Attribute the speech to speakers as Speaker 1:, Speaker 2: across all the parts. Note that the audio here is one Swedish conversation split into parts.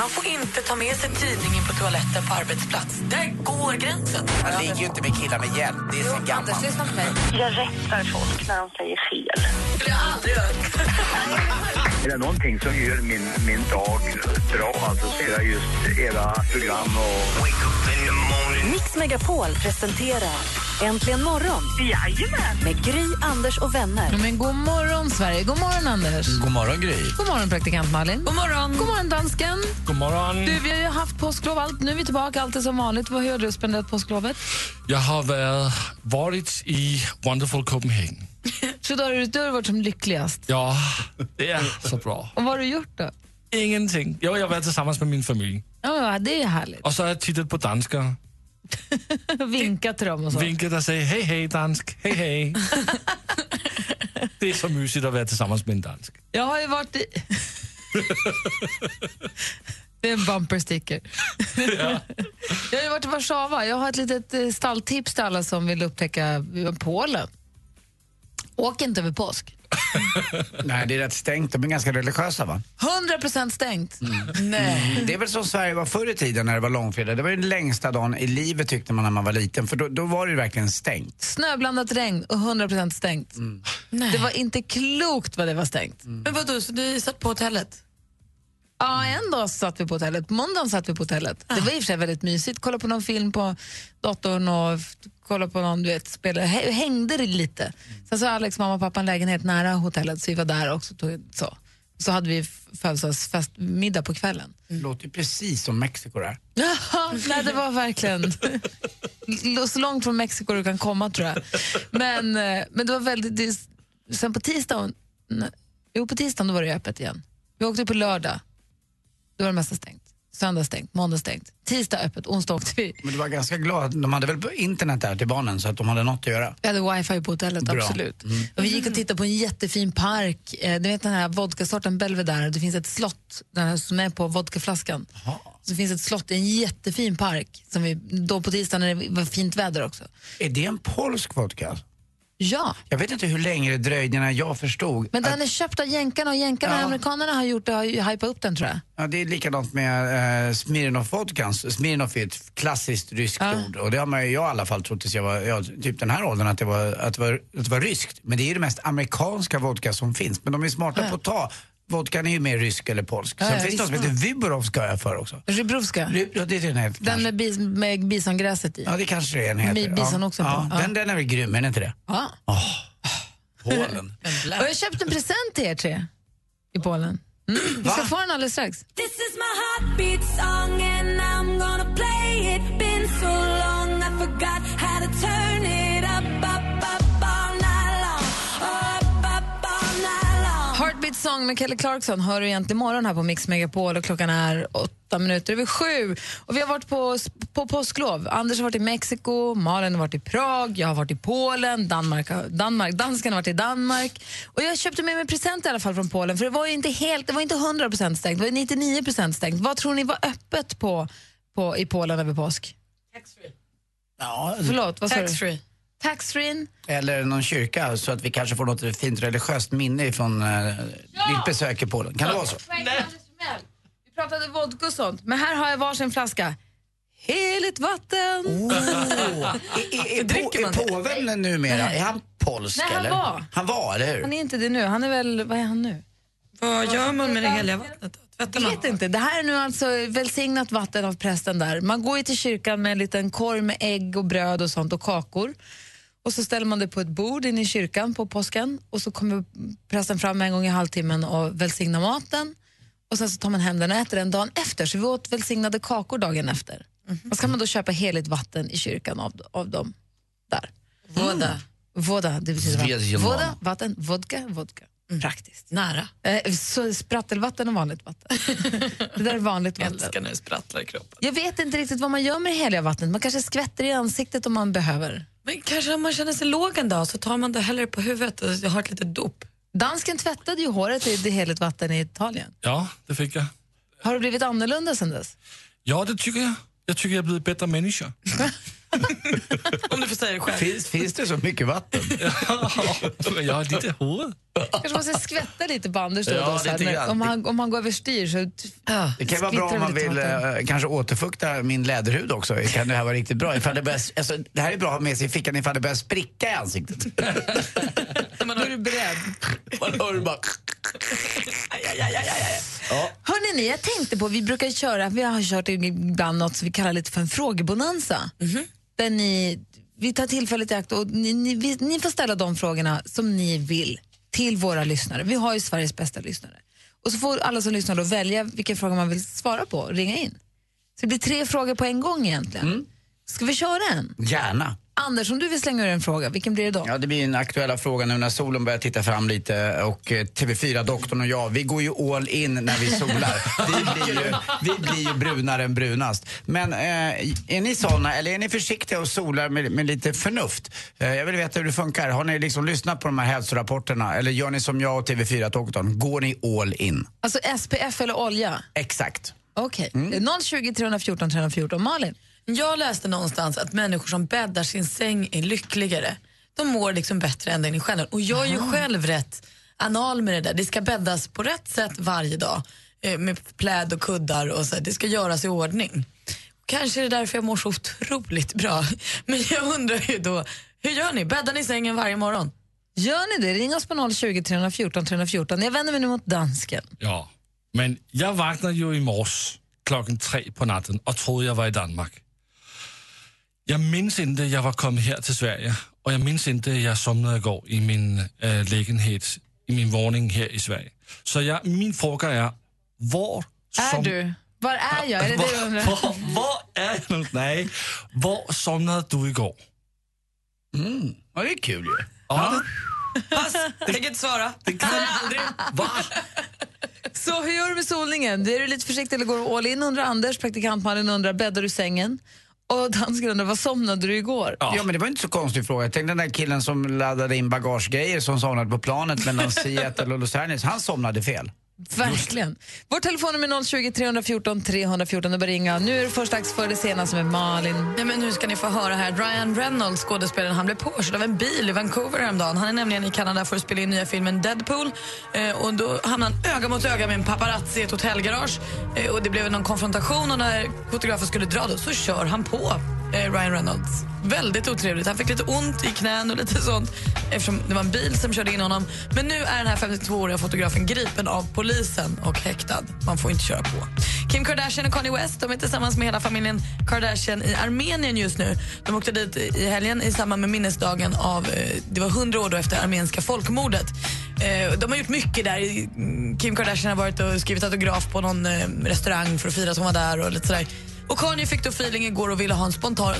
Speaker 1: Man får inte ta med sig tidningen på toaletten på arbetsplats. Där går gränsen.
Speaker 2: Man ligger ju inte med killar med hjälp. Det är så gammalt.
Speaker 3: Jag rättar folk när de säger fel.
Speaker 1: Det skulle jag aldrig göra.
Speaker 4: Är det någonting som gör min, min dag bra alltså, så är det just era program. Och...
Speaker 5: Mix Megapol presenterar Äntligen morgon
Speaker 3: Jajamän!
Speaker 5: med Gry, Anders och vänner.
Speaker 6: Men god morgon, Sverige. God morgon, Anders.
Speaker 2: God morgon, Gry.
Speaker 6: God morgon, praktikant Malin.
Speaker 1: God morgon.
Speaker 6: God morgon, dansken.
Speaker 7: God morgon.
Speaker 6: Du, vi har ju haft påsklov. Allt. Nu är vi tillbaka. Allt är som vanligt. Vad har du spenderat påsklovet?
Speaker 7: Jag har varit, varit i Wonderful Copenhagen.
Speaker 6: Så då har du, du har varit som lyckligast.
Speaker 7: Ja, det är så bra.
Speaker 6: Och vad har du gjort då?
Speaker 7: Ingenting. Jo, jag har varit tillsammans med min familj.
Speaker 6: Ja, det är härligt.
Speaker 7: Och så har jag tittat på danskar.
Speaker 6: Vinkat till dem och så.
Speaker 7: Vinkat och sagt hej, hej dansk, hej, hej. det är så mysigt att vara tillsammans med en dansk.
Speaker 6: Jag har ju varit i... det är en bumper sticker. jag har varit i Warszawa. Jag har ett litet eh, stalltips till alla som vill upptäcka Polen. Åk inte över påsk.
Speaker 2: Nej, det är rätt stängt. De är ganska religiösa, va?
Speaker 6: 100% stängt.
Speaker 2: Mm.
Speaker 6: Nej.
Speaker 2: Det är väl som Sverige var förr i tiden när det var långfredag. Det var den längsta dagen i livet tyckte man när man var liten. För då, då var det verkligen stängt.
Speaker 6: Snöblandat regn och 100% stängt. Det var inte klokt vad det var stängt.
Speaker 1: Men vadå, så ni satt på hotellet?
Speaker 6: Ja, en dag satt vi på hotellet. På måndagen satt vi på hotellet. Det var i och för sig väldigt mysigt. Kolla på någon film på datorn och kolla på någon, du vet, spela. Hä- Hängde det lite. Sen så har Alex mamma och pappa en lägenhet nära hotellet så vi var där också. Tog, så. så hade vi födelsedagsfest, middag på kvällen.
Speaker 2: Det låter ju precis som Mexiko där.
Speaker 6: Nej, det var verkligen så långt från Mexiko du kan komma tror jag. Men, eh, men det var väldigt... Det, sen på tisdagen, nej, jo på tisdagen då var det öppet igen. Vi åkte på lördag, då var det mesta stängt. Söndag stängt, måndag stängt. Tisdag öppet, onsdag åkte vi.
Speaker 2: Men du var ganska glad. De hade väl internet där till barnen så att de hade något att göra.
Speaker 6: Vi hade wifi på hotellet,
Speaker 2: Bra.
Speaker 6: absolut. Och vi gick och tittade på en jättefin park. Eh, Du vet den här vodkasorten Belvedere, det finns ett slott den här som är på vodkaflaskan. Så finns ett slott i en jättefin park, som vi, då på tisdagen när det var fint väder också.
Speaker 2: Är det en polsk vodka?
Speaker 6: Ja,
Speaker 2: Jag vet inte hur länge det dröjde innan jag förstod.
Speaker 6: men den
Speaker 2: att,
Speaker 6: är köpt av jänkarna och jänkarna och
Speaker 2: Ja.
Speaker 6: amerikanerna har gjort det, har hypat upp den tror jag.
Speaker 2: ja, det är likadant med uh, Smirnoff-vodkan. Smirnoff är ett klassiskt ryskt
Speaker 6: Ja.
Speaker 2: ord. Och det har man ju jag i alla fall trott tills jag var ja, typ den här åldern att det, var, att, det var, att det var ryskt. Men det är ju det mest amerikanska vodka som finns. Men de är smarta på att ta. Vodkan är ju mer rysk eller polsk. Sen
Speaker 6: Ja,
Speaker 2: finns det något som heter Vyborovska jag för också.
Speaker 6: Rybrovska,
Speaker 2: Ry- Ja, det är den här,
Speaker 6: den med, bis, med bisongräset i.
Speaker 2: Ja, det kanske det är den heter.
Speaker 6: Med bison
Speaker 2: ja.
Speaker 6: också
Speaker 2: ja.
Speaker 6: på. Ja.
Speaker 2: Den, den är väl grym, är den inte det?
Speaker 6: Ja.
Speaker 2: Polen.
Speaker 6: Och jag köpte en present till er tre i Polen. Mm. Vi ska få den alldeles strax.
Speaker 8: This Heartbeat Song
Speaker 6: med Kelly Clarkson hör du egentligen imorgon här på Mix Megapol och klockan är åtta minuter över sju. Och vi har varit på, på påsklov. Anders har varit i Mexiko, Malin har varit i Prag, jag har varit i Polen, Danmark, Danmark, dansken har varit i Danmark. Och jag köpte med mig present i alla fall från Polen för det var ju inte helt, det var inte 100% stängt, det var 99% stängt. Vad tror ni var öppet på, på i Polen över påsk?
Speaker 2: Ja,
Speaker 6: Förlåt, vad sa du?
Speaker 1: Taxfree.
Speaker 6: Taxfree.
Speaker 2: eller någon kyrka så att vi kanske får något fint religiöst minne från uh, ditt besök i Polen. Kan det vara så?
Speaker 6: Vi pratade vodka och sånt, men här har jag varsin flaska. Heligt vatten!
Speaker 2: Oh. Är, är, är,
Speaker 1: Dricker
Speaker 2: är
Speaker 1: man det?
Speaker 2: påven numera, är han polsk
Speaker 6: Nej, han
Speaker 2: eller?
Speaker 6: var.
Speaker 2: Han var, eller hur?
Speaker 6: Han är inte det nu. Han är väl, vad är han nu?
Speaker 1: Vad gör man med det heliga vattnet? Tvättar
Speaker 6: Jag
Speaker 1: man?
Speaker 6: vet inte. Det här är nu alltså välsignat vatten av prästen där. Man går ju till kyrkan med en liten korg med ägg och bröd och sånt och kakor. Och så ställer man det på ett bord inne i kyrkan på påsken och så kommer prästen fram en gång i halvtimmen och välsignar maten. Och sen så tar man hem den och äter den dagen efter. Så vi åt välsignade kakor dagen efter. Och så kan man då köpa heligt vatten i kyrkan av, av dem där.
Speaker 1: Voda.
Speaker 6: Voda, det betyder vatten. Voda, vatten, vodka, vodka. Praktiskt.
Speaker 1: Nära.
Speaker 6: Eh, så sprattelvatten och vanligt vatten. det där är vanligt
Speaker 1: Jag
Speaker 6: vatten.
Speaker 1: älskar när det sprattlar i kroppen.
Speaker 6: Jag vet inte riktigt vad man gör med det heliga vattnet. Man kanske skvätter i ansiktet om man behöver.
Speaker 1: Men kanske om man känner sig låg en dag så tar man det hellre på huvudet och har ett litet dop.
Speaker 6: Dansken tvättade ju håret i det heligt vatten i Italien.
Speaker 7: Ja, det fick jag.
Speaker 6: Har det blivit annorlunda sen dess?
Speaker 7: Ja, det tycker jag. Jag tycker jag har blivit bättre människa.
Speaker 1: Om du får säga det själv.
Speaker 2: Finns, finns det så mycket vatten?
Speaker 7: Men jag har lite hår.
Speaker 6: Kanske måste skvätta lite på Anders då,
Speaker 2: Ja,
Speaker 6: då, så om, han, om han går överstyr så
Speaker 2: Det kan vara bra om man vill
Speaker 6: vatten.
Speaker 2: eh, kanske återfukta min läderhud också. Kan det här vara riktigt bra? Ifall det, börjar, alltså, det här är bra att ha med sig i fickan ifall det börjar spricka i ansiktet.
Speaker 6: Då är du beredd.
Speaker 2: Man hör bara...
Speaker 6: Hörrni, ni, jag tänkte på, vi brukar köra, vi har kört ibland något som vi kallar lite för en frågebonanza. Där ni, vi tar tillfället i akt och ni, ni, vi, ni får ställa de frågorna som ni vill till våra lyssnare. Vi har ju Sveriges bästa lyssnare. Och så får alla som lyssnar då välja vilken fråga man vill svara på och ringa in. Så det blir tre frågor på en gång egentligen. Ska vi köra en?
Speaker 2: Gärna.
Speaker 6: Anders, om du vill slänga ur en fråga, vilken blir det då?
Speaker 2: Ja, det blir en aktuella fråga nu när solen börjar titta fram lite och eh, TV4-doktorn och jag, vi går ju all in när vi solar. Vi blir ju, vi blir ju brunare än brunast. Men eh, är ni såna eller är ni försiktiga och solar med, med lite förnuft? Eh, jag vill veta hur det funkar. Har ni liksom lyssnat på de här hälsorapporterna eller gör ni som jag och TV4-doktorn? Går ni all in?
Speaker 6: Alltså SPF eller olja?
Speaker 2: Exakt.
Speaker 6: Okej. 020 314 314. Malin?
Speaker 1: Jag läste någonstans att människor som bäddar sin säng är lyckligare. De mår liksom bättre än den i själv. Och jag är ju själv rätt anal med det där. Det ska bäddas på rätt sätt varje dag. eh, Med pläd och kuddar och så. Det ska göras i ordning. Kanske är det därför jag mår så otroligt bra. Men jag undrar ju då, hur gör ni? Bäddar ni sängen varje morgon?
Speaker 6: Gör ni det? Ring oss på 020 314 314. Jag vänder mig nu mot dansken.
Speaker 7: Ja, men jag vaknade ju i morse klockan tre på natten och trodde jag var i Danmark. Jag minns inte jag var kommit här till Sverige och jag minns inte jag somnade igår i min äh, lägenhet, i min våning här i Sverige. Så jag, min fråga är, var
Speaker 6: Är
Speaker 7: som-
Speaker 6: du? Var är jag? Är det det du
Speaker 7: var,
Speaker 6: undrar?
Speaker 7: var, var är jag? Nej, var somnade du igår?
Speaker 2: Mm. Ja, det är kul ju.
Speaker 7: Ja,
Speaker 1: Pass, tänker inte svara.
Speaker 7: det kan
Speaker 1: Aldrig.
Speaker 7: Va?
Speaker 6: Så hur gör du med solningen? Är du lite försiktig eller går du all in? Undrar Anders. Praktikant Malin undrar, bäddar du sängen? Och dansken undrar, vad somnade du igår?
Speaker 2: Ja. men det var inte så konstig fråga. Jag tänkte den där killen som laddade in bagagegrejer som somnade på planet mellan Seattle och Los Angeles, han somnade fel.
Speaker 6: Verkligen. Vår telefonnummer är 020 314 314. Det börjar ringa. Nu är det först dags för det senaste med Malin.
Speaker 1: Ja, men nu ska ni få höra här. Ryan Reynolds, skådespelaren, han blev påkörd av en bil i Vancouver häromdagen. Han är nämligen i Kanada för att spela in nya filmen Deadpool. Eh, och då hamnade han öga mot öga med en paparazzi i ett hotellgarage. Eh, och det blev någon konfrontation och när fotografen skulle dra då så kör han på Eh, Ryan Reynolds. Väldigt otrevligt. Han fick lite ont i knän och lite sånt eftersom det var en bil som körde in honom. Men nu är den här 52-åriga fotografen gripen av polisen och häktad. Man får inte köra på. Kim Kardashian och Kanye West de är tillsammans med hela familjen Kardashian i Armenien just nu. De åkte dit i helgen i samband med minnesdagen av, eh, det var 100 år då efter armeniska folkmordet. Eh, de har gjort mycket där. Kim Kardashian har varit och skrivit autograf på någon restaurang för att fira att hon var där och lite sådär. Och Kanye fick då feeling igår och ville ha en spontan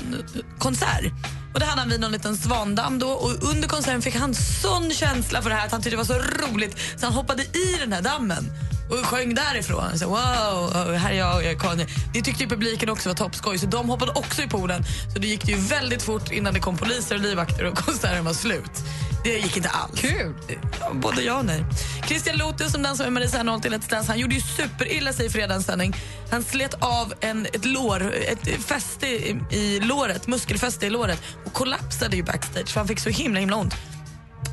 Speaker 1: konsert. Och det hade han vid någon liten svandamm då och under konserten fick han sån känsla för det här att han tyckte det var så roligt så han hoppade i den här dammen och sjöng därifrån. Så, wow, här är jag och jag är Kanye. Det tyckte ju publiken också var toppskoj så de hoppade också i poolen. Så det gick det ju väldigt fort innan det kom poliser och livvakter och konserten var slut. Det gick inte alls.
Speaker 6: Kul!
Speaker 1: Både ja och nej. Christian Lotus som dansar med Marie Serneholt i Let's Dance, han gjorde ju superilla sig i fredagens sändning. Han slet av en, ett lår, ett fäste i, i låret, muskelfäste i låret och kollapsade ju backstage för han fick så himla himla ont.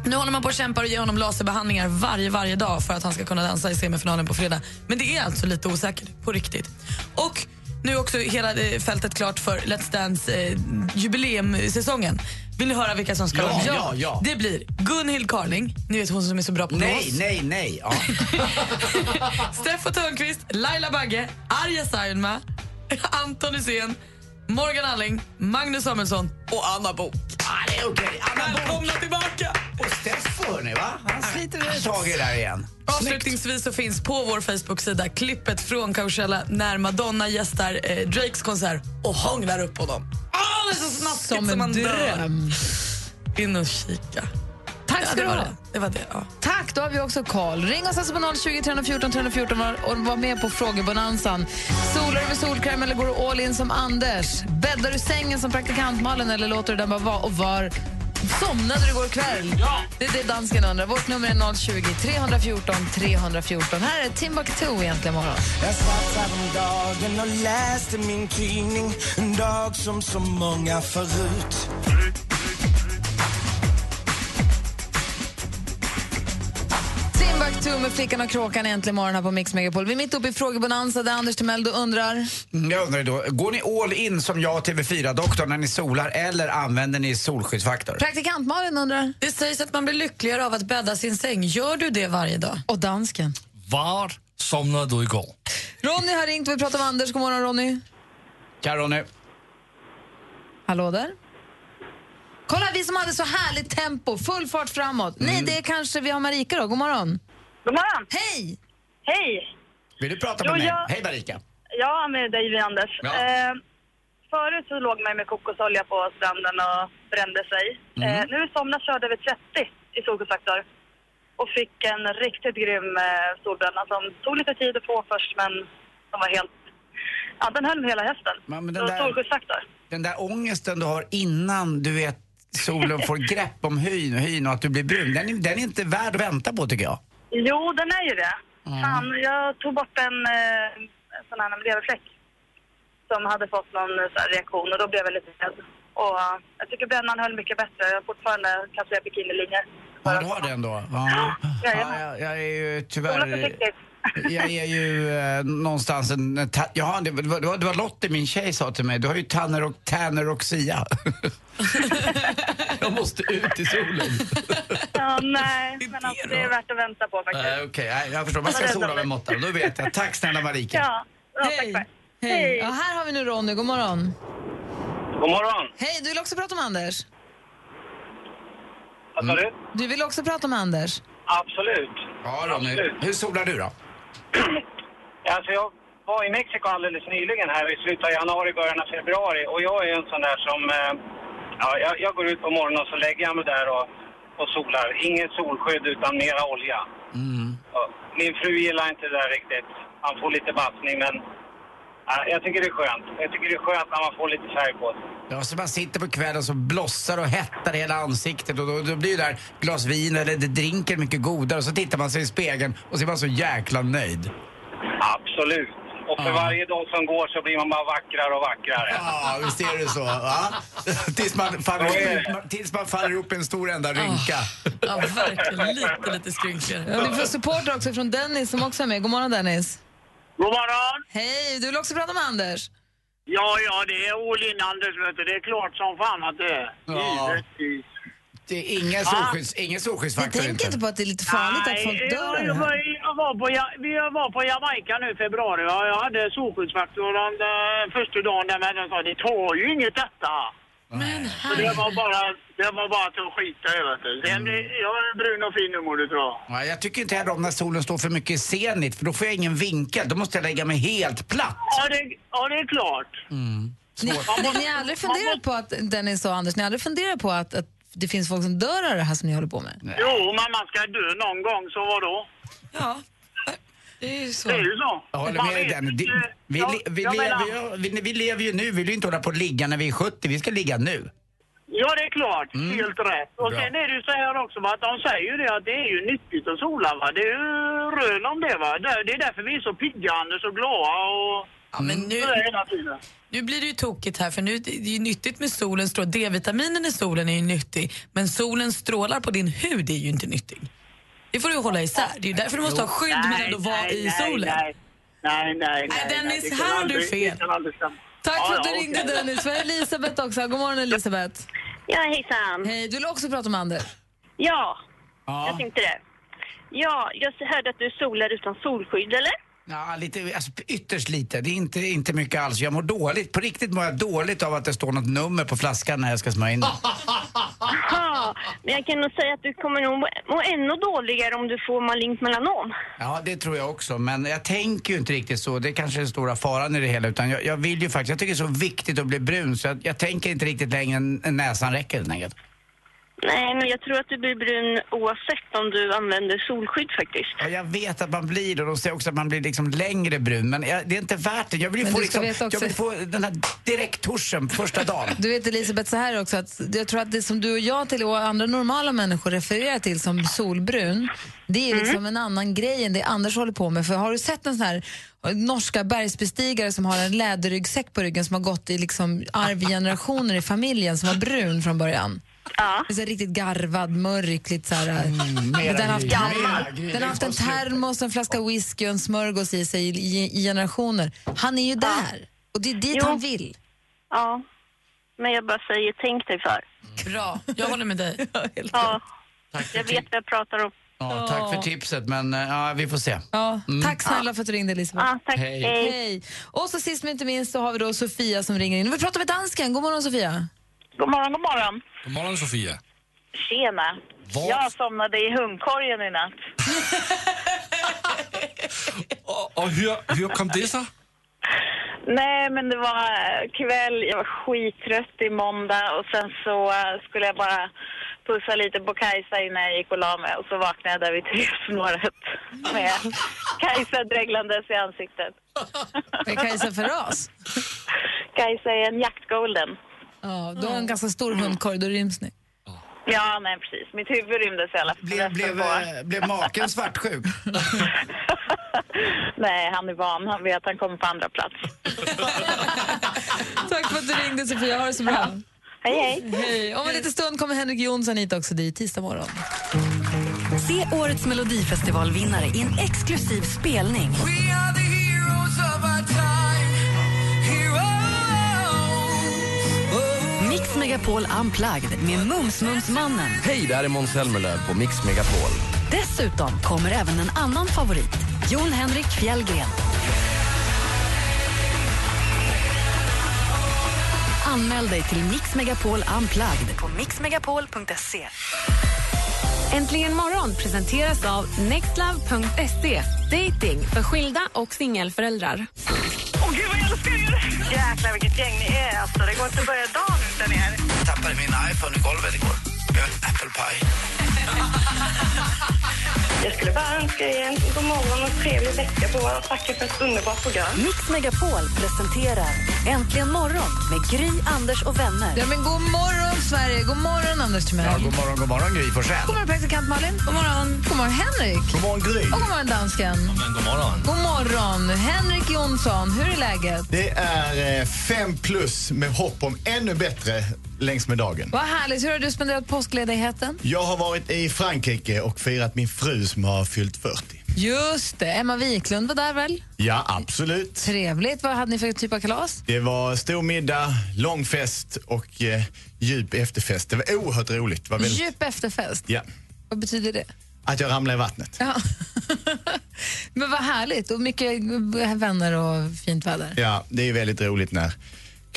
Speaker 1: Nu håller man på och kämpar och ger honom laserbehandlingar varje, varje dag för att han ska kunna dansa i semifinalen på fredag. Men det är alltså lite osäkert, på riktigt. Och nu är också hela fältet klart för Let's Dance eh. Vill ni höra vilka som ska
Speaker 2: Ja,
Speaker 1: vara med?
Speaker 2: ja, ja.
Speaker 1: Det blir Gunhild Carling, ni vet hon som är så bra på
Speaker 2: Nej,
Speaker 1: blås.
Speaker 2: nej, nej. Ja.
Speaker 1: Steffo Törnqvist, Laila Bagge, Arja Saijonmaa, Anton Hysén, Morgan Alling, Magnus Samuelsson och Anna Bok.
Speaker 2: Ah, det är okej. Anna Bok.
Speaker 1: Välkomna tillbaka!
Speaker 2: Och Steffo, hörni, va? Han sliter väl tag i där igen.
Speaker 1: Avslutningsvis så finns på vår Facebook-sida klippet från Coachella när Madonna gästar eh, Drakes konsert och hånglar upp på dem. Ah, det är så snaskigt
Speaker 6: Som
Speaker 1: som
Speaker 6: en
Speaker 1: man dör.
Speaker 6: dröm.
Speaker 1: In och kika.
Speaker 6: Tack ska
Speaker 1: det
Speaker 6: du
Speaker 1: var
Speaker 6: ha.
Speaker 1: det. Det var det, ja.
Speaker 6: Tack, då har vi också koll. Ring oss alltså på 020 314 314 och var med på frågebonanzan. Solar du med solkräm eller går du all in som Anders? Bäddar du sängen som praktikantmalen eller låter du den bara vara? Och var somnade du igår kväll? Ja. Det är det dansken undrar. Vårt nummer är 020 314 314. Här är Timbuktu egentligen morgon.
Speaker 9: Jag satt häromdagen och läste min tidning En dag som så många förut
Speaker 6: Med Flickan och kråkan äntligen morgon här på Mix Megapol. Vi är mitt uppe i frågebonanza där Anders Timell då undrar...
Speaker 2: Mm, Jag undrar då, går ni all in som jag och TV4-doktorn när ni solar eller använder ni solskyddsfaktor?
Speaker 6: Praktikant-Malin undrar...
Speaker 1: Det sägs att man blir lyckligare av att bädda sin säng. Gör du det varje dag?
Speaker 6: Och dansken.
Speaker 7: Var somnade du igår?
Speaker 6: Ronny har ringt och vi pratar med Anders. God morgon Ronny.
Speaker 2: Tja Ronny.
Speaker 6: Hallå där? Kolla vi som hade så härligt tempo, full fart framåt. Nej, det är kanske vi har Marika då. God morgon.
Speaker 3: God morgon.
Speaker 6: Hej!
Speaker 3: Hej.
Speaker 2: Vill du prata
Speaker 3: Jo,
Speaker 2: med mig?
Speaker 3: jag-
Speaker 2: Hej Marika.
Speaker 3: Ja, med dig Anders.
Speaker 2: Ja.
Speaker 3: Eh, förut så låg man med kokosolja på stranden och brände sig.
Speaker 2: Mhm.
Speaker 3: Eh, nu i somras körde vi 30 i solskyddsfaktor och fick en riktigt grym eh, solbränna som tog lite tid att få först men som var helt... Ja, den höll hela hösten.
Speaker 2: Men- men den där-
Speaker 3: solskyddsfaktor.
Speaker 2: Den där ångesten du har innan du vet solen får grepp om hyn, hyn och att du blir brun, den är, den är inte värd att vänta på tycker jag.
Speaker 3: Jo, den är ju det. Fan, jag tog bort en, eh, en sån här leverfläck som hade fått någon eh, reaktion och då blev jag lite rädd. Och eh, jag tycker brännan höll mycket bättre. Jag har fortfarande kan se bikinilinjer.
Speaker 2: Ja, du har den då? Ja. Ja, jag, jag är ju tyvärr... Jag är ju eh, någonstans en... Ta, ja, det, var- det, var, det var Lottie, min tjej, sa till mig. Du har ju tanner och, tanner och sia. jag måste ut i solen.
Speaker 3: Ja, nej, men alltså, det är värt att vänta på faktiskt.
Speaker 2: Eh, Okej, nej, jag förstår. Man ska sola med måtta. Då vet jag. Tack snälla Marika.
Speaker 3: Ja, ja tack
Speaker 6: Hej.
Speaker 3: själv.
Speaker 6: Hej. Ja, här har vi nu Ronny. God morgon.
Speaker 4: God morgon.
Speaker 6: Hej, du vill också prata med Anders?
Speaker 4: Vad sa du?
Speaker 6: Du vill också prata med Anders?
Speaker 4: Absolut.
Speaker 2: Ja, Ronny. Hur solar du då?
Speaker 4: Alltså jag var i Mexiko alldeles nyligen här i slutet av januari, början av februari och jag är en sån där som... Eh, ja, jag, jag går ut på morgonen och så lägger jag mig där och, och solar. Ingen solskydd utan mera olja. Och min fru gillar inte det där riktigt. Han får lite bassning men... ja, jag tycker det är skönt. Jag tycker det är skönt när man får lite färg på sig.
Speaker 2: Ja, så man sitter på kvällen så blossar och hettar hela ansiktet och då, då blir ju där glas vin eller det drinken mycket godare och så tittar man sig i spegeln och så är man så jäkla nöjd.
Speaker 4: Absolut. Och för
Speaker 2: Ja.
Speaker 4: varje dag som går så blir man bara vackrare och vackrare.
Speaker 2: Ja, visst är det så. Va? Tills, man faller,
Speaker 4: det.
Speaker 2: tills man faller ihop i en stor enda rynka.
Speaker 1: Ja, verkligen. Lite, lite skrynkligare.
Speaker 6: Ja, vi får supporter också från Dennis som också är med. God morgon Dennis.
Speaker 10: God morgon!
Speaker 6: Hej, du vill också prata med Anders?
Speaker 10: Ja, ja, det är all Anders, vet du. Det är klart som fan att det är.
Speaker 2: Ja.
Speaker 10: Givetvis.
Speaker 2: Det är ingen,
Speaker 10: Ja.
Speaker 2: solskydds, ingen
Speaker 6: Jag
Speaker 2: solskyddsfaktor
Speaker 6: tänker inte på att det är lite farligt att folk
Speaker 10: Nej,
Speaker 6: dör.
Speaker 10: jag, var, jag, var på, Ja- vi var på Jamaica nu i februari. Ja, jag hade solskyddsfaktor den första dagen där, men de sa det tar ju inget detta.
Speaker 1: Men
Speaker 10: Så det var bara, det var bara till att skita i, vet du. Sen, blir- jag är brun och fin nu, må du tro.
Speaker 2: Ja, jag tycker inte heller om när solen står för mycket i zenit för då får jag ingen vinkel. Då måste jag lägga mig helt platt.
Speaker 10: Ja, det, ja, det är klart.
Speaker 6: Ni, ni, ni har aldrig funderat på att, Dennis och Anders, ni har aldrig funderat på att, att det finns folk som dör av det här som ni håller på med?
Speaker 10: Jo, men man ska dö någon gång, så vad då?
Speaker 1: Ja, det är ju så.
Speaker 10: Det är ju så.
Speaker 2: Jag håller
Speaker 10: Man
Speaker 2: med
Speaker 10: vet inte-
Speaker 2: Det- Vi,
Speaker 10: Ja,
Speaker 2: le- vi,
Speaker 10: jag
Speaker 2: lever,
Speaker 10: menar-
Speaker 2: ju, vi, vi lever ju nu. Vi vill ju inte hålla på och ligga när vi är 70. Vi ska ligga nu.
Speaker 10: Ja, det är klart. Helt rätt. Och
Speaker 2: Bra.
Speaker 10: sen är det ju så här också, va, att de säger ju det att det är ju nyttigt att sola. Va? Det är ju rön om det. Va? Det det är därför vi är så pigga, Anders, och glada och...
Speaker 1: Ja, men nu,
Speaker 10: hela tiden.
Speaker 1: nu blir det ju tokigt här för nu det är ju nyttigt med solen. strål- D-vitaminen i solen är ju nyttig men solens strålar på din hud är ju inte nyttig. Det får du hålla isär. Det är ju därför du måste ha skydd men ändå vara i solen.
Speaker 10: Nej, nej, nej.
Speaker 1: Nej, Dennis,
Speaker 10: kan
Speaker 1: här har du fel.
Speaker 6: Tack
Speaker 10: Ja,
Speaker 6: för att du ringde. Dennis. Vi har Elisabeth också. God morgon Elisabeth.
Speaker 3: Ja, hejsan.
Speaker 6: Hej, du vill också prata med Anders?
Speaker 3: Ja,
Speaker 2: Ja.
Speaker 3: jag tänkte det. Ja, jag hörde att du solar utan solskydd, eller?
Speaker 2: Ja, lite, alltså, ytterst lite. Det är inte, inte mycket alls. Jag mår dåligt. På riktigt mår jag dåligt av att det står något nummer på flaskan när jag ska smörja in den.
Speaker 3: Men jag kan nog säga att du kommer nog må- ännu dåligare om du får malignt melanom.
Speaker 2: Ja, det tror jag också. Men jag tänker ju inte riktigt så. Det är kanske är den stora faran i det hela. Utan jag, jag vill ju faktiskt, jag tycker det är så viktigt att bli brun så jag, jag tänker inte riktigt längre än näsan räcker helt enkelt.
Speaker 11: Nej, men jag tror att du blir brun oavsett om du använder solskydd faktiskt.
Speaker 2: Ja, jag vet att man blir det och de säger också att man blir liksom längre brun men jag, det är inte värt det. Jag vill ju få, liksom, jag vill få den här direkttuschen första dagen.
Speaker 6: Du vet Elisabeth, så här också att jag tror att det som du och jag till och andra normala människor refererar till som solbrun, det är liksom en annan grej än det Anders håller på med. För har du sett en sån här norska bergsbestigare som har en läderryggsäck på ryggen som har gått i liksom arv generationer i familjen som var brun från början?
Speaker 11: Ja.
Speaker 6: Det är så riktigt garvad, mörk, lite så här...
Speaker 2: mera
Speaker 6: den har haft, den har haft en termos, en flaska whisky och en smörgås i sig i, generationer. Han är ju där och det är dit
Speaker 11: Jo.
Speaker 6: han vill.
Speaker 11: Ja. Men jag bara säger, tänk dig för.
Speaker 1: Bra, jag håller med dig.
Speaker 11: Ja. Jag vet vad jag pratar om.
Speaker 2: Ja, tack för tipset men eh, ja, vi får se.
Speaker 6: Ja,
Speaker 2: Mm.
Speaker 6: Tack snälla för att du ringde Elisabeth.
Speaker 11: Ja, tack.
Speaker 2: Hej.
Speaker 11: Hej.
Speaker 6: Hej. Och så sist men inte minst så har vi då Sofia som ringer in. Vi pratar med dansken. God morgon Sofia.
Speaker 11: God morgon, god morgon.
Speaker 7: God morgon Sofia.
Speaker 11: Tjena.
Speaker 7: Vad?
Speaker 11: Jag somnade i hundkorgen i natt.
Speaker 7: Och, och hur, hur kom det sig?
Speaker 11: Nej, men det var eh, kväll. Jag var skittrött i måndag och sen så eh, skulle jag bara pussa lite på Kajsa innan jag gick och la mig och så vaknade jag där vid tresnåret med Kajsa dreglandes i ansiktet.
Speaker 6: Vad är Kajsa för ras?
Speaker 11: Kajsa är en jaktgolden.
Speaker 6: Ja, du har en ganska stor hundkorg, då ryms ni.
Speaker 11: Ja, nej precis. Mitt huvud rymdes i alla fall.
Speaker 2: Blev, blev, eh, blev maken svartsjuk?
Speaker 11: Nej, han är van. Han vet att han kommer på andra plats.
Speaker 6: Tack för att du ringde Sofia, ha det så bra.
Speaker 11: Hej, hej.
Speaker 6: Hej. Om en liten stund kommer Henrik Jonsson hit också, det är tisdag morgon.
Speaker 5: Se årets Melodifestivalvinnare i en exklusiv spelning. Mix Megapol Unplugged med Mums-Mums-mannen.
Speaker 12: Hej, det här är Måns Zelmerlöw på Mix Megapol.
Speaker 5: Dessutom kommer även en annan favorit, Jon Henrik Fjällgren. Anmäl dig till Mix Megapol Unplugged på mixmegapol.se.
Speaker 13: Äntligen morgon presenteras av nextlove.se. Dating för skilda och singelföräldrar.
Speaker 3: Åh gud vad jag älskar er! Jäklar vilket gäng ni är alltså. Det går inte att börja dagen utan.
Speaker 2: Jag tappade min iPhone i golvet igår. En apple pie.
Speaker 3: Jag skulle bara önska er en god morgon och trevlig vecka på och tacka för ett underbart program.
Speaker 5: Mix Megapol presenterar Äntligen morgon med Gry, Anders och vänner.
Speaker 6: Ja, men god morgon Sverige, god morgon Anders Timell.
Speaker 2: Ja, god morgon, god morgon Gry Forssell.
Speaker 6: God morgon praktikant Malin. God morgon. God morgon Henrik.
Speaker 12: God morgon, Gry.
Speaker 6: Och god morgon dansken.
Speaker 7: Men god morgon.
Speaker 6: God morgon. Henrik Jonsson, hur är läget?
Speaker 14: Det är eh, fem plus med hopp om ännu bättre längs med dagen.
Speaker 6: Vad härligt. Hur har du spenderat påskledigheten?
Speaker 14: Jag har varit i Frankrike och firat min fru som har fyllt 40.
Speaker 6: Just det, Emma Wiklund var där väl?
Speaker 14: Ja, absolut.
Speaker 6: Trevligt. Vad hade ni för typ av kalas?
Speaker 14: Det var stor middag, lång fest och eh, djup efterfest. Det var oerhört roligt. Det var väldigt,
Speaker 6: Djup efterfest.
Speaker 14: ja,
Speaker 6: Vad betyder det?
Speaker 14: att jag ramlade i vattnet.
Speaker 6: Ja. Men vad härligt. Och mycket vänner och fint väder.
Speaker 14: Ja, det är väldigt roligt när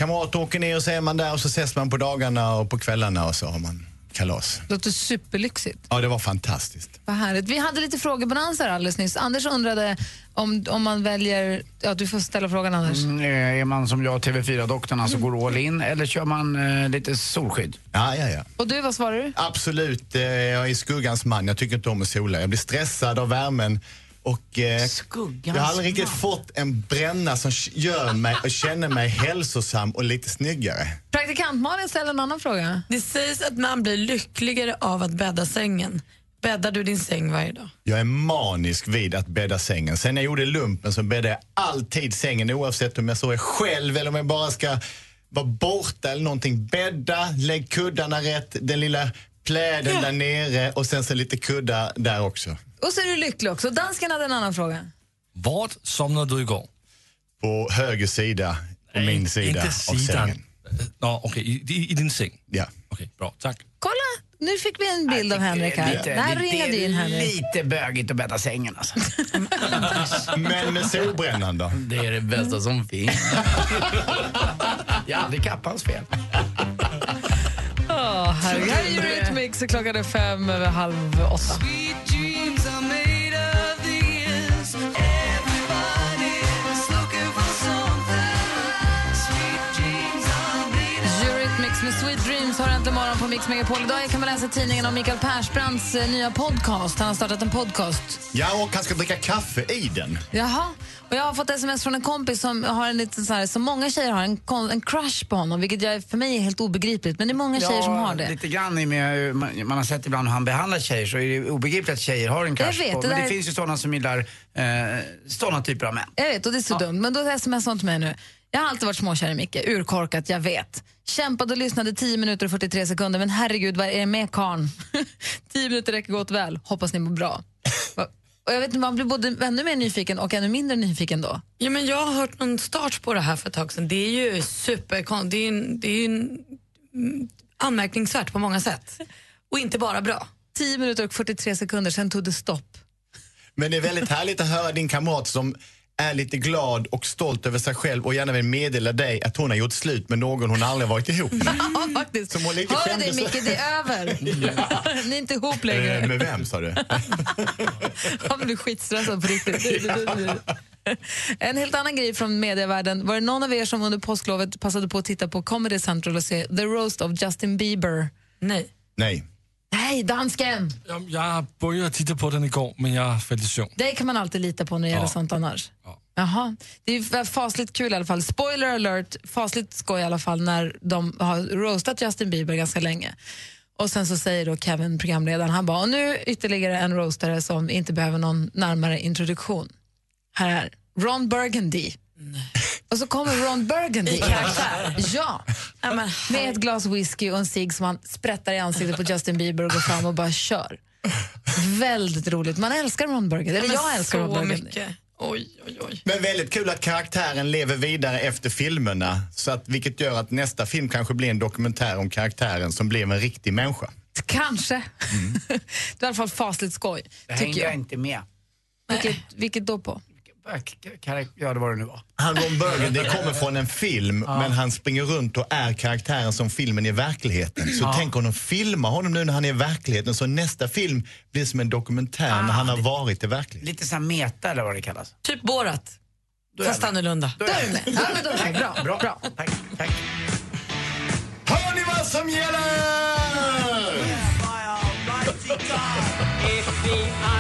Speaker 14: kamrater åker ner och så är man där och så ses man på dagarna och på kvällarna och så har man kalas.
Speaker 6: Låter superlyxigt.
Speaker 14: Ja, det var fantastiskt.
Speaker 6: Vad härligt. Vi hade lite frågebalanser alldeles nyss. Anders undrade om, om man väljer... Ja, du får ställa frågan, Anders.
Speaker 2: Mm, eh, är man som jag, TV4-doktorn, alltså går all in eller kör man eh, lite solskydd?
Speaker 14: Ja, ja, ja.
Speaker 6: Och du, vad svarar du?
Speaker 14: Absolut, eh, jag är skuggans man. Jag tycker inte om att sola. Jag blir stressad av värmen. Och, eh, jag har aldrig riktigt fått en bränna som gör mig och känner mig hälsosam och lite snyggare.
Speaker 6: Praktikant Malin ställer en annan fråga.
Speaker 1: Det sägs att man blir lyckligare av att bädda sängen. Bäddar du din säng varje dag?
Speaker 14: Jag är manisk vid att bädda sängen. Sen jag gjorde lumpen så bäddade jag alltid sängen oavsett om jag så är själv eller om jag bara ska vara borta eller någonting. Bädda, lägg kuddarna rätt, den lilla pläden där nere och sen så lite kuddar där också.
Speaker 6: Och så är du lycklig också. Dansken hade en annan fråga.
Speaker 7: Vart somnade du igår?
Speaker 14: På höger sida, på min sida
Speaker 7: Inte
Speaker 14: av
Speaker 7: sidan.
Speaker 14: sängen.
Speaker 7: Nå, okej, i, i, i din säng?
Speaker 14: Ja.
Speaker 7: Okej, bra. Tack.
Speaker 6: Kolla, nu fick vi en bild av Henrik här.
Speaker 2: Lite, lite,
Speaker 6: ringade in Henrik.
Speaker 2: lite bögigt att bädda sängen alltså.
Speaker 14: Men med solbrännan då?
Speaker 2: Det är det bästa som finns. Det är aldrig kappans fel.
Speaker 6: Här är Eurythmics och klockan är fem över halv åtta. Har äntligen morgon på Mix Megapol. Idag kan man läsa tidningen om Mikael Persbrandts eh, nya podcast. Han har startat en podcast.
Speaker 14: Ja, och han ska dricka kaffe i den.
Speaker 6: Jaha. Och jag har fått sms från en kompis som har en liten så här, som många tjejer har, en, en crush på honom, vilket jag, för mig är helt obegripligt. Men det är många tjejer som har det.
Speaker 2: lite grann i med, man, har sett ibland hur han behandlar tjejer så är det obegripligt att tjejer har en
Speaker 6: Jag
Speaker 2: crush
Speaker 6: vet,
Speaker 2: på.
Speaker 6: det
Speaker 2: Men det
Speaker 6: där-
Speaker 2: finns ju sådana som gillar eh, sådana typer av män.
Speaker 6: Jag vet, och det är så dumt. Men då smsar hon till mig nu. Jag har alltid varit småkär i Micke, urkorkat, jag vet. Kämpade och lyssnade 10 minuter och 43 sekunder, men herregud, vad är det med karn? 10 minuter räcker gott väl, hoppas ni mår bra. Och jag vet inte, man blir både ännu mer nyfiken och ännu mindre nyfiken då.
Speaker 1: Ja, men jag har hört någon start på det här för ett tag sedan. Det är ju super, det är, en- det är ju en- mm, anmärkningsvärt på många sätt. Och inte bara bra.
Speaker 6: 10 minuter och 43 sekunder, sen tog det stopp.
Speaker 14: Men det är väldigt härligt att höra din kamrat som är lite glad och stolt över sig själv och gärna vill meddela dig att hon har gjort slut med någon hon aldrig varit ihop med.
Speaker 6: Ja, faktiskt.
Speaker 14: Som hon lite
Speaker 6: Hör
Speaker 14: skämdes-
Speaker 6: Micke, det är över. Ni är inte ihop längre.
Speaker 14: Eh, Med vem sa du?
Speaker 6: Han blir skitstressad på riktigt. En helt annan grej från medievärlden. Var det någon av er som under påsklovet passade på att titta på Comedy Central och se The Roast of Justin Bieber?
Speaker 1: Nej.
Speaker 14: Nej.
Speaker 6: Nej, dansken!
Speaker 7: Jag, jag började titta på den igår, men jag föll i sömn.
Speaker 6: Det kan man alltid lita på när det gäller
Speaker 7: Ja.
Speaker 6: sånt annars. Jaha. Det är ju fasligt kul i alla fall. Spoiler alert, fasligt skoj i alla fall när de har roastat Justin Bieber ganska länge. Och sen så säger då Kevin, programledaren, han bara, och nu ytterligare en roastare som inte behöver någon närmare introduktion. Här är Ron Burgundy. Och så kommer Ron Burgundy.
Speaker 1: I karaktär?
Speaker 6: Ja. Med ett glas whisky och en cigg som han sprättar i ansiktet på Justin Bieber och går fram och bara kör. Väldigt roligt. Man älskar Ron Burgundy. Eller
Speaker 1: men
Speaker 6: jag älskar Ron Burgundy.
Speaker 1: mycket. Oj, oj, oj.
Speaker 14: Men väldigt kul att karaktären lever vidare efter filmerna. Så att, vilket gör att nästa film kanske blir en dokumentär om karaktären som blev en riktig människa.
Speaker 6: Kanske. det är i alla fall fasligt skoj.
Speaker 2: Det hängde
Speaker 6: tycker
Speaker 2: jag
Speaker 6: jag.
Speaker 2: inte med.
Speaker 6: Vilket, vilket då på?
Speaker 2: Ja, det var det nu var.
Speaker 14: Han Ron Burgundy kommer från en film men han springer runt och är karaktären som filmen är i verkligheten. Så
Speaker 2: Ja.
Speaker 14: tänk om de filmar honom nu när han är i verkligheten så nästa film blir som en dokumentär när han har varit i verkligheten.
Speaker 2: Lite såhär meta eller vad det kallas.
Speaker 1: Typ Borat.
Speaker 2: Då är
Speaker 1: Fast annorlunda.
Speaker 2: Då är jag med.
Speaker 6: Ja, men då är det bra.
Speaker 2: Bra.
Speaker 6: bra.
Speaker 2: Tack, tack.
Speaker 14: Hör ni vad som gäller?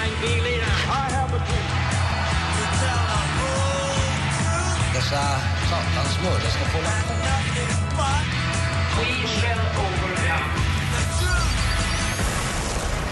Speaker 15: Dessa satans mördare ska få hålla på.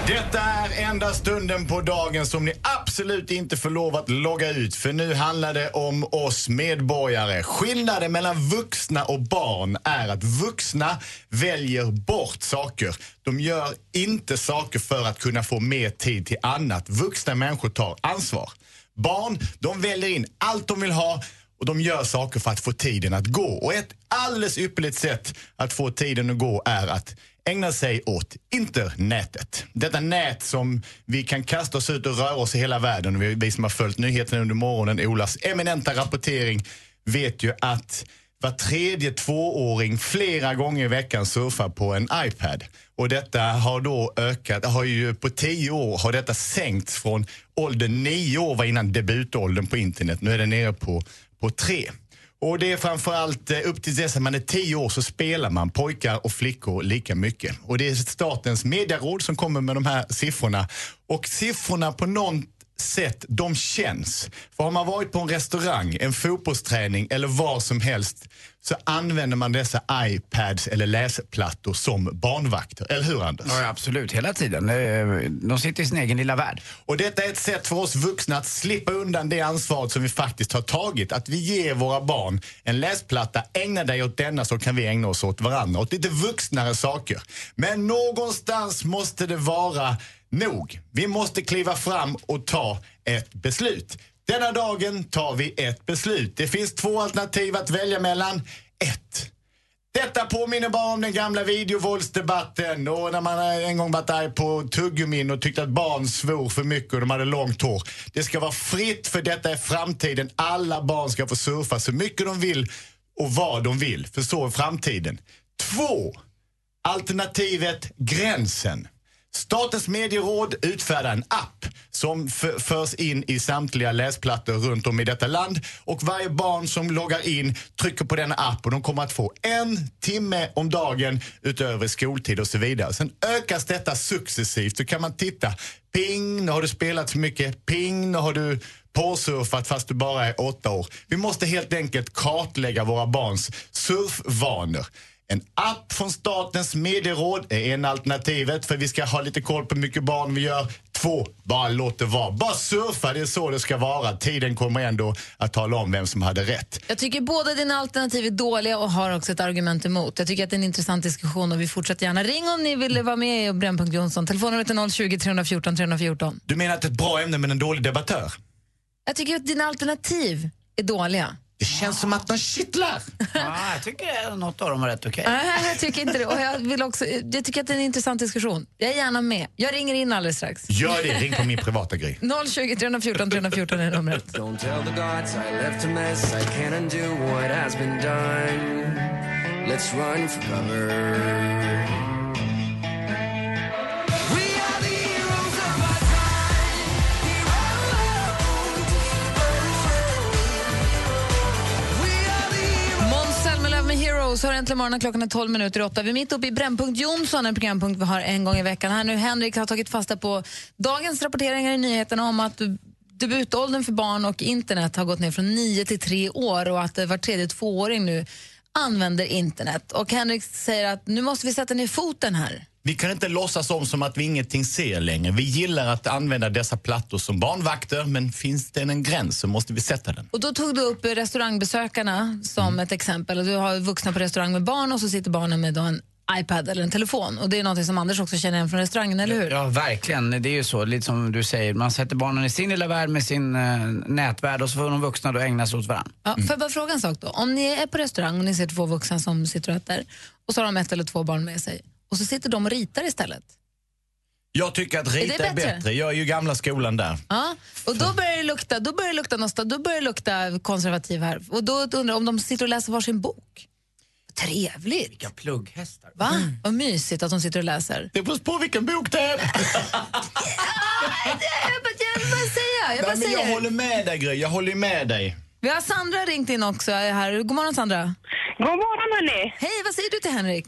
Speaker 14: Detta är enda stunden på dagen som ni absolut inte får lov att logga ut för nu handlar det om oss medborgare. Skillnaden mellan vuxna och barn är att vuxna väljer bort saker. De gör inte saker för att kunna få mer tid till annat. Vuxna människor tar ansvar. Barn, de väljer in allt de vill ha och de gör saker för att få tiden att gå. Och ett alldeles ypperligt sätt att få tiden att gå är att ägna sig åt internetet. Detta nät som vi kan kasta oss ut och röra oss i hela världen. Vi- Vi som har följt nyheterna under morgonen, Olas eminenta rapportering, vet ju att var tredje tvååring flera gånger i veckan surfar på en iPad. Och detta har då ökat, har ju på tio år har detta sänkts från åldern nio år var innan debutåldern på internet. Nu är det nere på, på tre. Och det är framförallt eh, upp till dess att man är tio år så spelar man pojkar och flickor lika mycket. Och det är Statens medieråd som kommer med de här siffrorna. Och siffrorna på något sätt, de känns. För har man varit på en restaurang, en fotbollsträning eller var som helst så använder man dessa iPads eller läsplattor som barnvakter. Eller hur Anders?
Speaker 2: Ja, absolut. Hela tiden. Eh, De sitter i sin egen lilla värld.
Speaker 14: Och detta är ett sätt för oss vuxna att slippa undan det ansvaret som vi faktiskt har tagit. Att vi ger våra barn en läsplatta, ägna dig åt denna så kan vi ägna oss åt varandra. Åt lite vuxnare saker. Men någonstans måste det vara nog. Vi måste kliva fram och ta ett beslut. Denna dagen tar vi ett beslut. Det finns två alternativ att välja mellan. Ett. Detta påminner bara om den gamla videovåldsdebatten och när man en gång varit arg på tuggummin och tyckte att barn svor för mycket och de hade långt hår. Det ska vara fritt för detta är framtiden. Alla barn ska få surfa så mycket de vill och vad de vill. För så är framtiden. Två. Alternativet gränsen. Statens medieråd utfärdar en app som förs in i samtliga läsplattor runt om i detta land. Och varje barn som loggar in trycker på denna app och de kommer att få en timme om dagen utöver skoltid och så vidare. Sen ökas detta successivt. Så kan man titta. Ping, nu har du spelat för mycket. Ping, nu har du påsurfat fast du bara är åtta år. Vi måste helt enkelt kartlägga våra barns surfvanor. En app från Statens medieråd är en alternativet för vi ska ha lite koll på hur mycket barn vi gör. Två, bara låt det vara. Bara surfa, det är så det ska vara. Tiden kommer ändå att tala om vem som hade rätt.
Speaker 6: Jag tycker båda dina alternativ är dåliga och har också ett argument emot. Jag tycker att det är en intressant diskussion och vi fortsätter gärna. Ring om ni vill vara med i Brännpunkt Jonsson. Telefonnumret är 020 314 314.
Speaker 14: Du menar att det är ett bra ämne men en dålig debattör?
Speaker 6: Jag tycker att dina alternativ är dåliga.
Speaker 14: Det känns som att de kittlar.
Speaker 2: Ja, jag tycker något av dem var rätt okej.
Speaker 6: Nej, jag tycker inte det. Och jag, vill också, jag tycker att det är en intressant diskussion. Jag är gärna med. Jag ringer in alldeles strax.
Speaker 14: Gör det, ring på min privata grej.
Speaker 6: 020 314 314 är numret.
Speaker 9: Don't tell the gods I left a mess. I can't undo what has been done. Let's run for cover.
Speaker 6: Med Heroes har äntligen morgonen. Klockan är 12 minuter i åtta. Vi är mitt uppe i Brännpunkt Jonsson, en programpunkt vi har en gång i veckan. Här nu Henrik har tagit fasta på dagens rapporteringar i nyheterna om att debutåldern för barn och internet har gått ner från 9 till 3 år och att eh, var tredje tvååring nu använder internet. Och Henrik säger att nu måste vi sätta ner foten här.
Speaker 14: Vi kan inte låtsas om som att vi ingenting ser längre. Vi gillar att använda dessa plattor som barnvakter men finns det en gräns så måste vi sätta den.
Speaker 6: Och då tog du upp restaurangbesökarna som ett exempel. Du har vuxna på restaurang med barn och så sitter barnen med en iPad eller en telefon. Och det är något som Anders också känner igen från restaurangen, eller hur?
Speaker 2: Ja, verkligen. Det är ju så, lite som du säger. Man sätter barnen i sin lilla värld med sin eh, nätvärld och så får de vuxna då ägna sig åt varandra.
Speaker 6: Ja, får jag bara fråga en sak då? Om ni är på restaurang och ni ser två vuxna som sitter och äter och så har de ett eller två barn med sig och så sitter de och ritar istället.
Speaker 14: Jag tycker att
Speaker 6: Är
Speaker 14: rita är
Speaker 6: bättre?
Speaker 14: bättre. Jag är ju gamla skolan där.
Speaker 6: Ja, och då börjar det lukta, då börjar det lukta, nostal- då börjar det lukta konservativ här. Och då undrar jag om de sitter och läser varsin bok. Trevligt.
Speaker 2: Vilka plugghästar.
Speaker 6: Va? Vad mysigt att de sitter och läser.
Speaker 14: Det beror på vilken bok det är.
Speaker 6: Jag vill bara säga. Jag, bara
Speaker 14: Nej, men jag
Speaker 6: säger.
Speaker 14: håller med dig Gry, jag håller med dig.
Speaker 6: Vi har Sandra ringt in också här. God morgon Sandra.
Speaker 16: God morgon hörni.
Speaker 6: Hej, vad säger du till Henrik?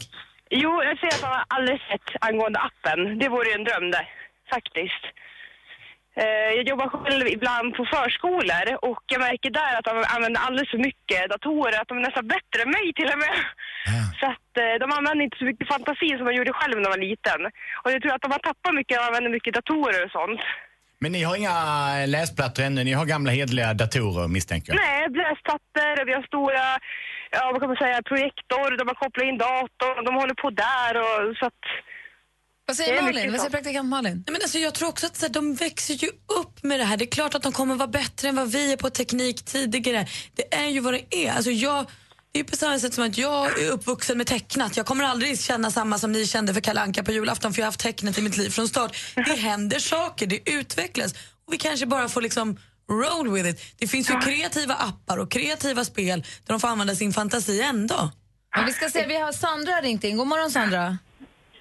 Speaker 16: Jo, jag säger att han har alldeles rätt angående appen. Det vore ju en dröm det, faktiskt. Eh, Jag jobbar själv ibland på förskolor och jag märker där att de använder alldeles för mycket datorer, att de är nästan bättre än mig till och med. Så att eh, de använder inte så mycket fantasi som de gjorde själv när de var liten. Och jag tror att de har tappat mycket och använder mycket datorer och sånt.
Speaker 14: Men ni har inga läsplattor ännu, ni har gamla hedliga datorer misstänker jag.
Speaker 16: Nej, läsplattor, vi har stora, ja vad kan man säga, projektor där man kopplar in datorn de håller på där och så att...
Speaker 6: Vad säger Malin? Vad säger praktikant Malin?
Speaker 1: Nej, men alltså, jag tror också att så här, de växer ju upp med det här. Det är klart att de kommer vara bättre än vad vi är på teknik tidigare. Det är ju vad det är. Alltså, jag, det är på samma sätt som att jag är uppvuxen med tecknat. Jag kommer aldrig känna samma som ni kände för Kalle Anka på julafton för jag har haft tecknet i mitt liv från start. Det händer saker, det utvecklas och vi kanske bara får liksom roll with it. Det finns ju kreativa appar och kreativa spel där de får använda sin fantasi ändå.
Speaker 6: Men vi ska se, vi har Sandra ringt in. God morgon Sandra.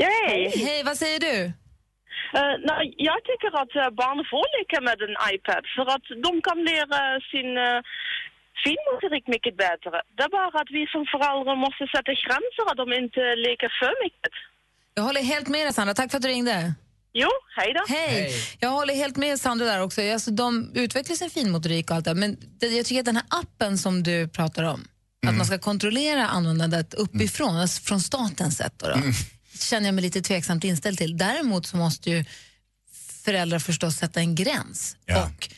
Speaker 16: Hej!
Speaker 6: Hej, vad säger du?
Speaker 17: Eh, nej, jag tycker att eh, barn får leka med en iPad för att de kan lära sin uh, finmotorik mycket bättre. Det är bara att vi som föräldrar måste sätta gränser att de inte leker för mycket.
Speaker 6: Jag håller helt med dig Sandra, tack för att du ringde.
Speaker 17: Jo, hej då.
Speaker 6: Hej. Jag håller helt med Sandra där också. Alltså, de utvecklar sin finmotorik och allt det men det, jag tycker att den här appen som du pratar om, att man ska kontrollera användandet uppifrån, alltså från statens sätt då, då känner jag mig lite tveksamt inställd till. Däremot så måste ju föräldrar förstås sätta en gräns. Och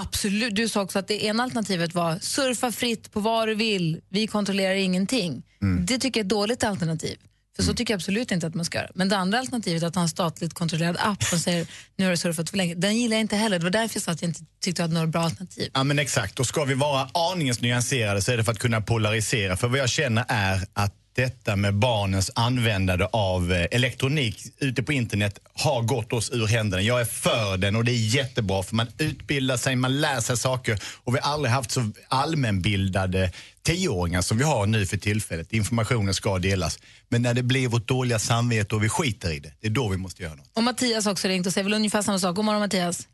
Speaker 6: absolut, du sa också att det ena alternativet var surfa fritt på vad du vill, vi kontrollerar ingenting. Det tycker jag är ett dåligt alternativ. För så tycker jag absolut inte att man ska göra. Men det andra alternativet, att ha en statligt kontrollerad app som säger nu har du surfat för länge, den gillar jag inte heller. Det var därför jag sa att jag inte tyckte att det var några bra alternativ.
Speaker 14: Ja men exakt, och ska vi vara aningens nyanserade så är det för att kunna polarisera. För vad jag känner är att detta med barnens användande av eh, elektronik ute på internet har gått oss ur händerna. Jag är för den och det är jättebra för man utbildar sig, man lär sig saker och vi har aldrig haft så allmänbildade tioåringar som vi har nu för tillfället. Informationen ska delas. Men när det blir vårt dåliga samvete och vi skiter i det, det är då vi måste göra något.
Speaker 6: Och Mattias också ringt och säger väl ungefär samma sak. God morgon Mattias.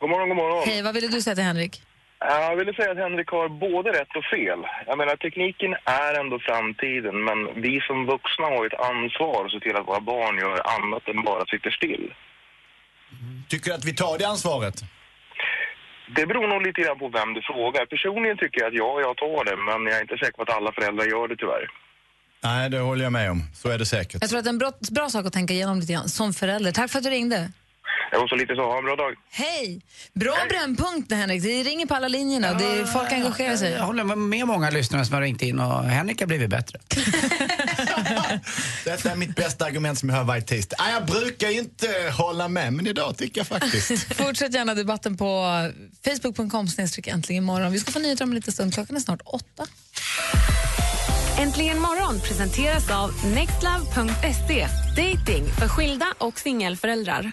Speaker 18: God morgon, god morgon.
Speaker 6: Hej, vad ville du säga till Henrik?
Speaker 18: Jag ville säga att Henrik har både rätt och fel. Jag menar, tekniken är ändå framtiden, men vi som vuxna har ett ansvar att se till att våra barn gör annat än bara sitter still.
Speaker 14: Tycker du att vi tar det ansvaret?
Speaker 18: Det beror nog lite grann på vem du frågar. Personligen tycker jag att ja, jag tar det, men jag är inte säker på att alla föräldrar gör det tyvärr.
Speaker 14: Nej, det håller jag med om. Så är det säkert.
Speaker 6: Jag tror att det är en bra, bra sak att tänka igenom lite grann som förälder. Tack för att du ringde.
Speaker 18: Jag var så lite så. Ha en bra dag.
Speaker 6: Hej! Bra brännpunkt Henrik. Det ringer på alla linjerna. Det är, folk engagerar sig.
Speaker 2: Jag håller med många lyssnare som har ringt in och Henrik har blivit bättre.
Speaker 14: Detta är mitt bästa argument som jag hör varje tisdag. Jag brukar ju inte hålla med, men idag tycker jag faktiskt.
Speaker 6: Fortsätt gärna debatten på facebook.com snedstreck äntligen imorgon. Vi ska få nyheter om en liten stund. Klockan är snart åtta.
Speaker 13: Äntligen morgon presenteras av nextlove.se. Dating för skilda och singelföräldrar.